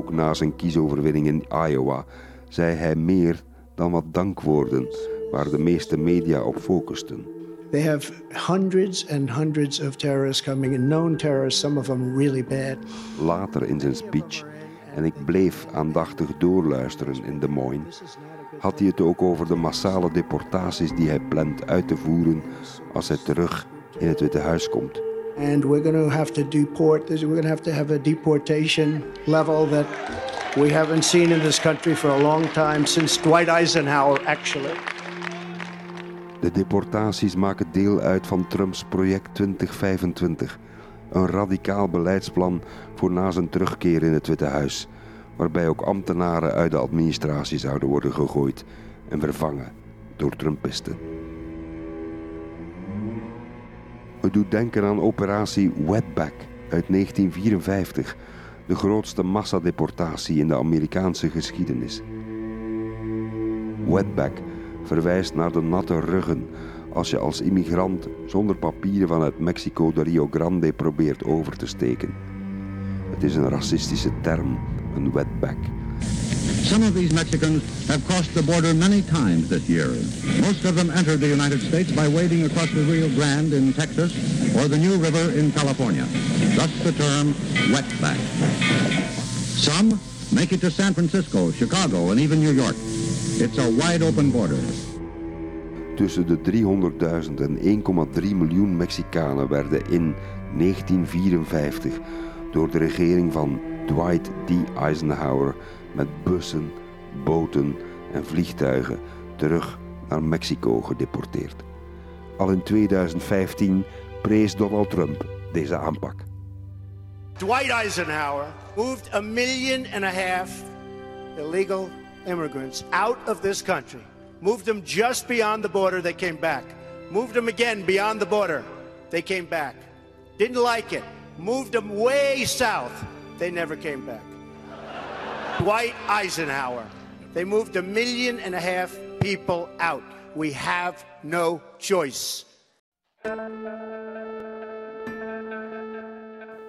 Ook na zijn kiesoverwinning in Iowa zei hij meer dan wat dankwoorden waar de meeste media op focusten. They have hundreds and hundreds of terrorists coming in, known terrorists, some of them really bad. Later in zijn speech, en ik bleef aandachtig doorluisteren in Des Moines, had hij het ook over de massale deportaties die hij plant uit te voeren als hij terug in het Witte Huis komt. And we're going to have to deport, we're going to have to have a deportation level that we haven't seen in this country for a long time, since Dwight Eisenhower, actually. De deportaties maken deel uit van Trumps project 2025. Een radicaal beleidsplan voor na zijn terugkeer in het Witte Huis, waarbij ook ambtenaren uit de administratie zouden worden gegooid en vervangen door Trumpisten. Het doet denken aan operatie Wetback uit 1954, de grootste massadeportatie in de Amerikaanse geschiedenis. Wetback verwijst naar de natte ruggen als je als immigrant zonder papieren vanuit Mexico de Rio Grande probeert over te steken. Het is een racistische term, een wetback. Some of these Mexicans have crossed the border many times this year. Most of them entered the United States by wading across the Rio Grande in Texas or the New River in California. Thus the term wetback. Some make it to San Francisco, Chicago, and even New York. It's a wide open border. Tussen de 300.000 en 1,3 miljoen Mexicanen werden in 1954 door de regering van Dwight D. Eisenhower met bussen, boten en vliegtuigen terug naar Mexico gedeporteerd. Al in 2015 prees Donald Trump deze aanpak. Dwight Eisenhower moved a million and a half illegal immigrants out of this country. Moved them just beyond the border, they came back. Moved them again beyond the border, they came back. Didn't like it. Moved them way south, they never came back. Dwight Eisenhower. They moved a million and a half people out. We have no choice.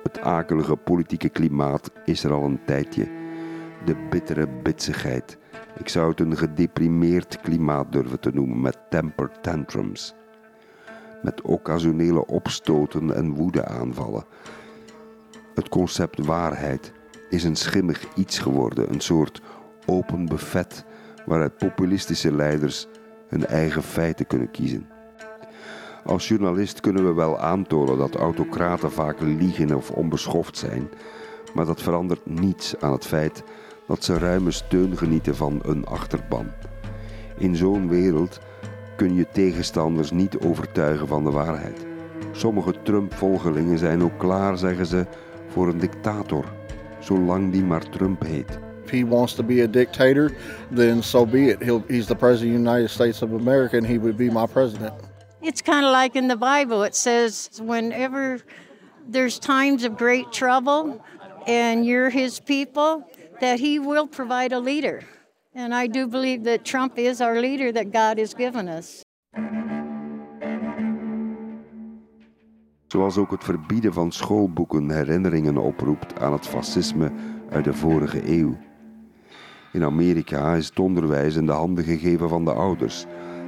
Het akelige politieke klimaat is er al een tijdje. De bittere bitsigheid. Ik zou het een gedeprimeerd klimaat durven te noemen met temper tantrums. Met occasionele opstoten en woedeaanvallen. Het concept waarheid is een schimmig iets geworden, een soort open buffet waaruit populistische leiders hun eigen feiten kunnen kiezen. Als journalist kunnen we wel aantonen dat autocraten vaak liegen of onbeschoft zijn, maar dat verandert niets aan het feit dat ze ruime steun genieten van een achterban. In zo'n wereld kun je tegenstanders niet overtuigen van de waarheid. Sommige Trump-volgelingen zijn ook klaar, zeggen ze, voor een dictator, zolang die maar Trump heet. If he wants to be a dictator, then so be it. He'll, he's the president of the United States of America, and he would be my president. It's kind of like in the Bible. It says, whenever there's times of great trouble and you're his people, that he will provide a leader. And I do believe that Trump is our leader that God has given us. Zoals ook het verbieden van schoolboeken herinneringen oproept aan het fascisme uit de vorige eeuw. In Amerika is het onderwijs in de handen gegeven van de ouders,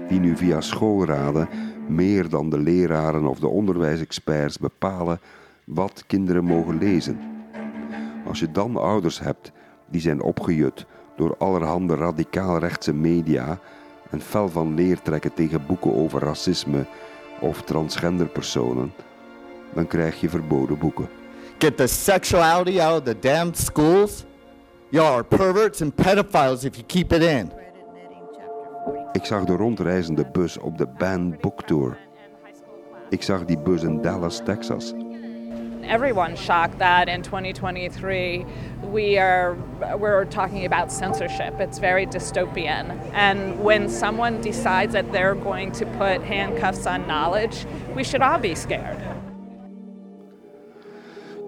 die nu via schoolraden meer dan de leraren of de onderwijsexperts bepalen wat kinderen mogen lezen. Als je dan ouders hebt die zijn opgejut door allerhande radicaal-rechtse media en fel van leer trekken tegen boeken over racisme of transgender personen, dan krijg je verboden boeken. Get the sexuality out of the damn schools. Y'all are perverts and pedophiles if you keep it in. Ik zag de rondreizende bus op de Band Book Tour. Ik zag die bus in Dallas, Texas. Everyone's shocked that in 2023 we are we're talking about censorship. It's very dystopian. And when someone decides that they're going to put handcuffs on knowledge, we should all be scared.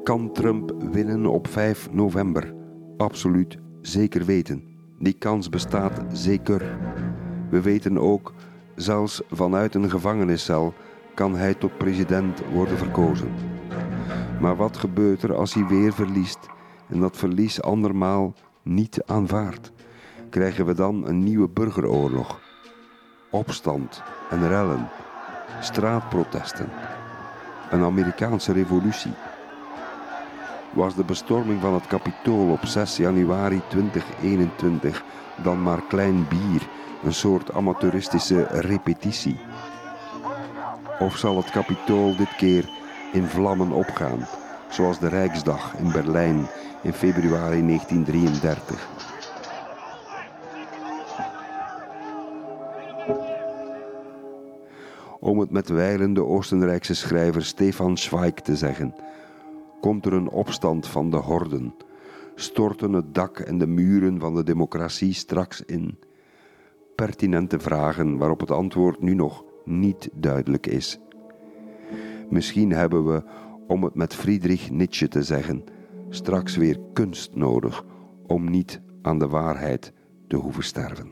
Kan Trump winnen op 5 november? Absoluut zeker weten. Die kans bestaat zeker. We weten ook, zelfs vanuit een gevangeniscel kan hij tot president worden verkozen. Maar wat gebeurt er als hij weer verliest en dat verlies andermaal niet aanvaardt? Krijgen we dan een nieuwe burgeroorlog? Opstand en rellen, straatprotesten, een Amerikaanse revolutie? Was de bestorming van het Capitool op 6 januari 2021 dan maar klein bier, een soort amateuristische repetitie? Of zal het Capitool dit keer in vlammen opgaan, zoals de Rijksdag in Berlijn in februari 1933. Om het met wijlende Oostenrijkse schrijver Stefan Zweig te zeggen, komt er een opstand van de horden, storten het dak en de muren van de democratie straks in. Pertinente vragen waarop het antwoord nu nog niet duidelijk is. Misschien hebben we, om het met Friedrich Nietzsche te zeggen, straks weer kunst nodig om niet aan de waarheid te hoeven sterven.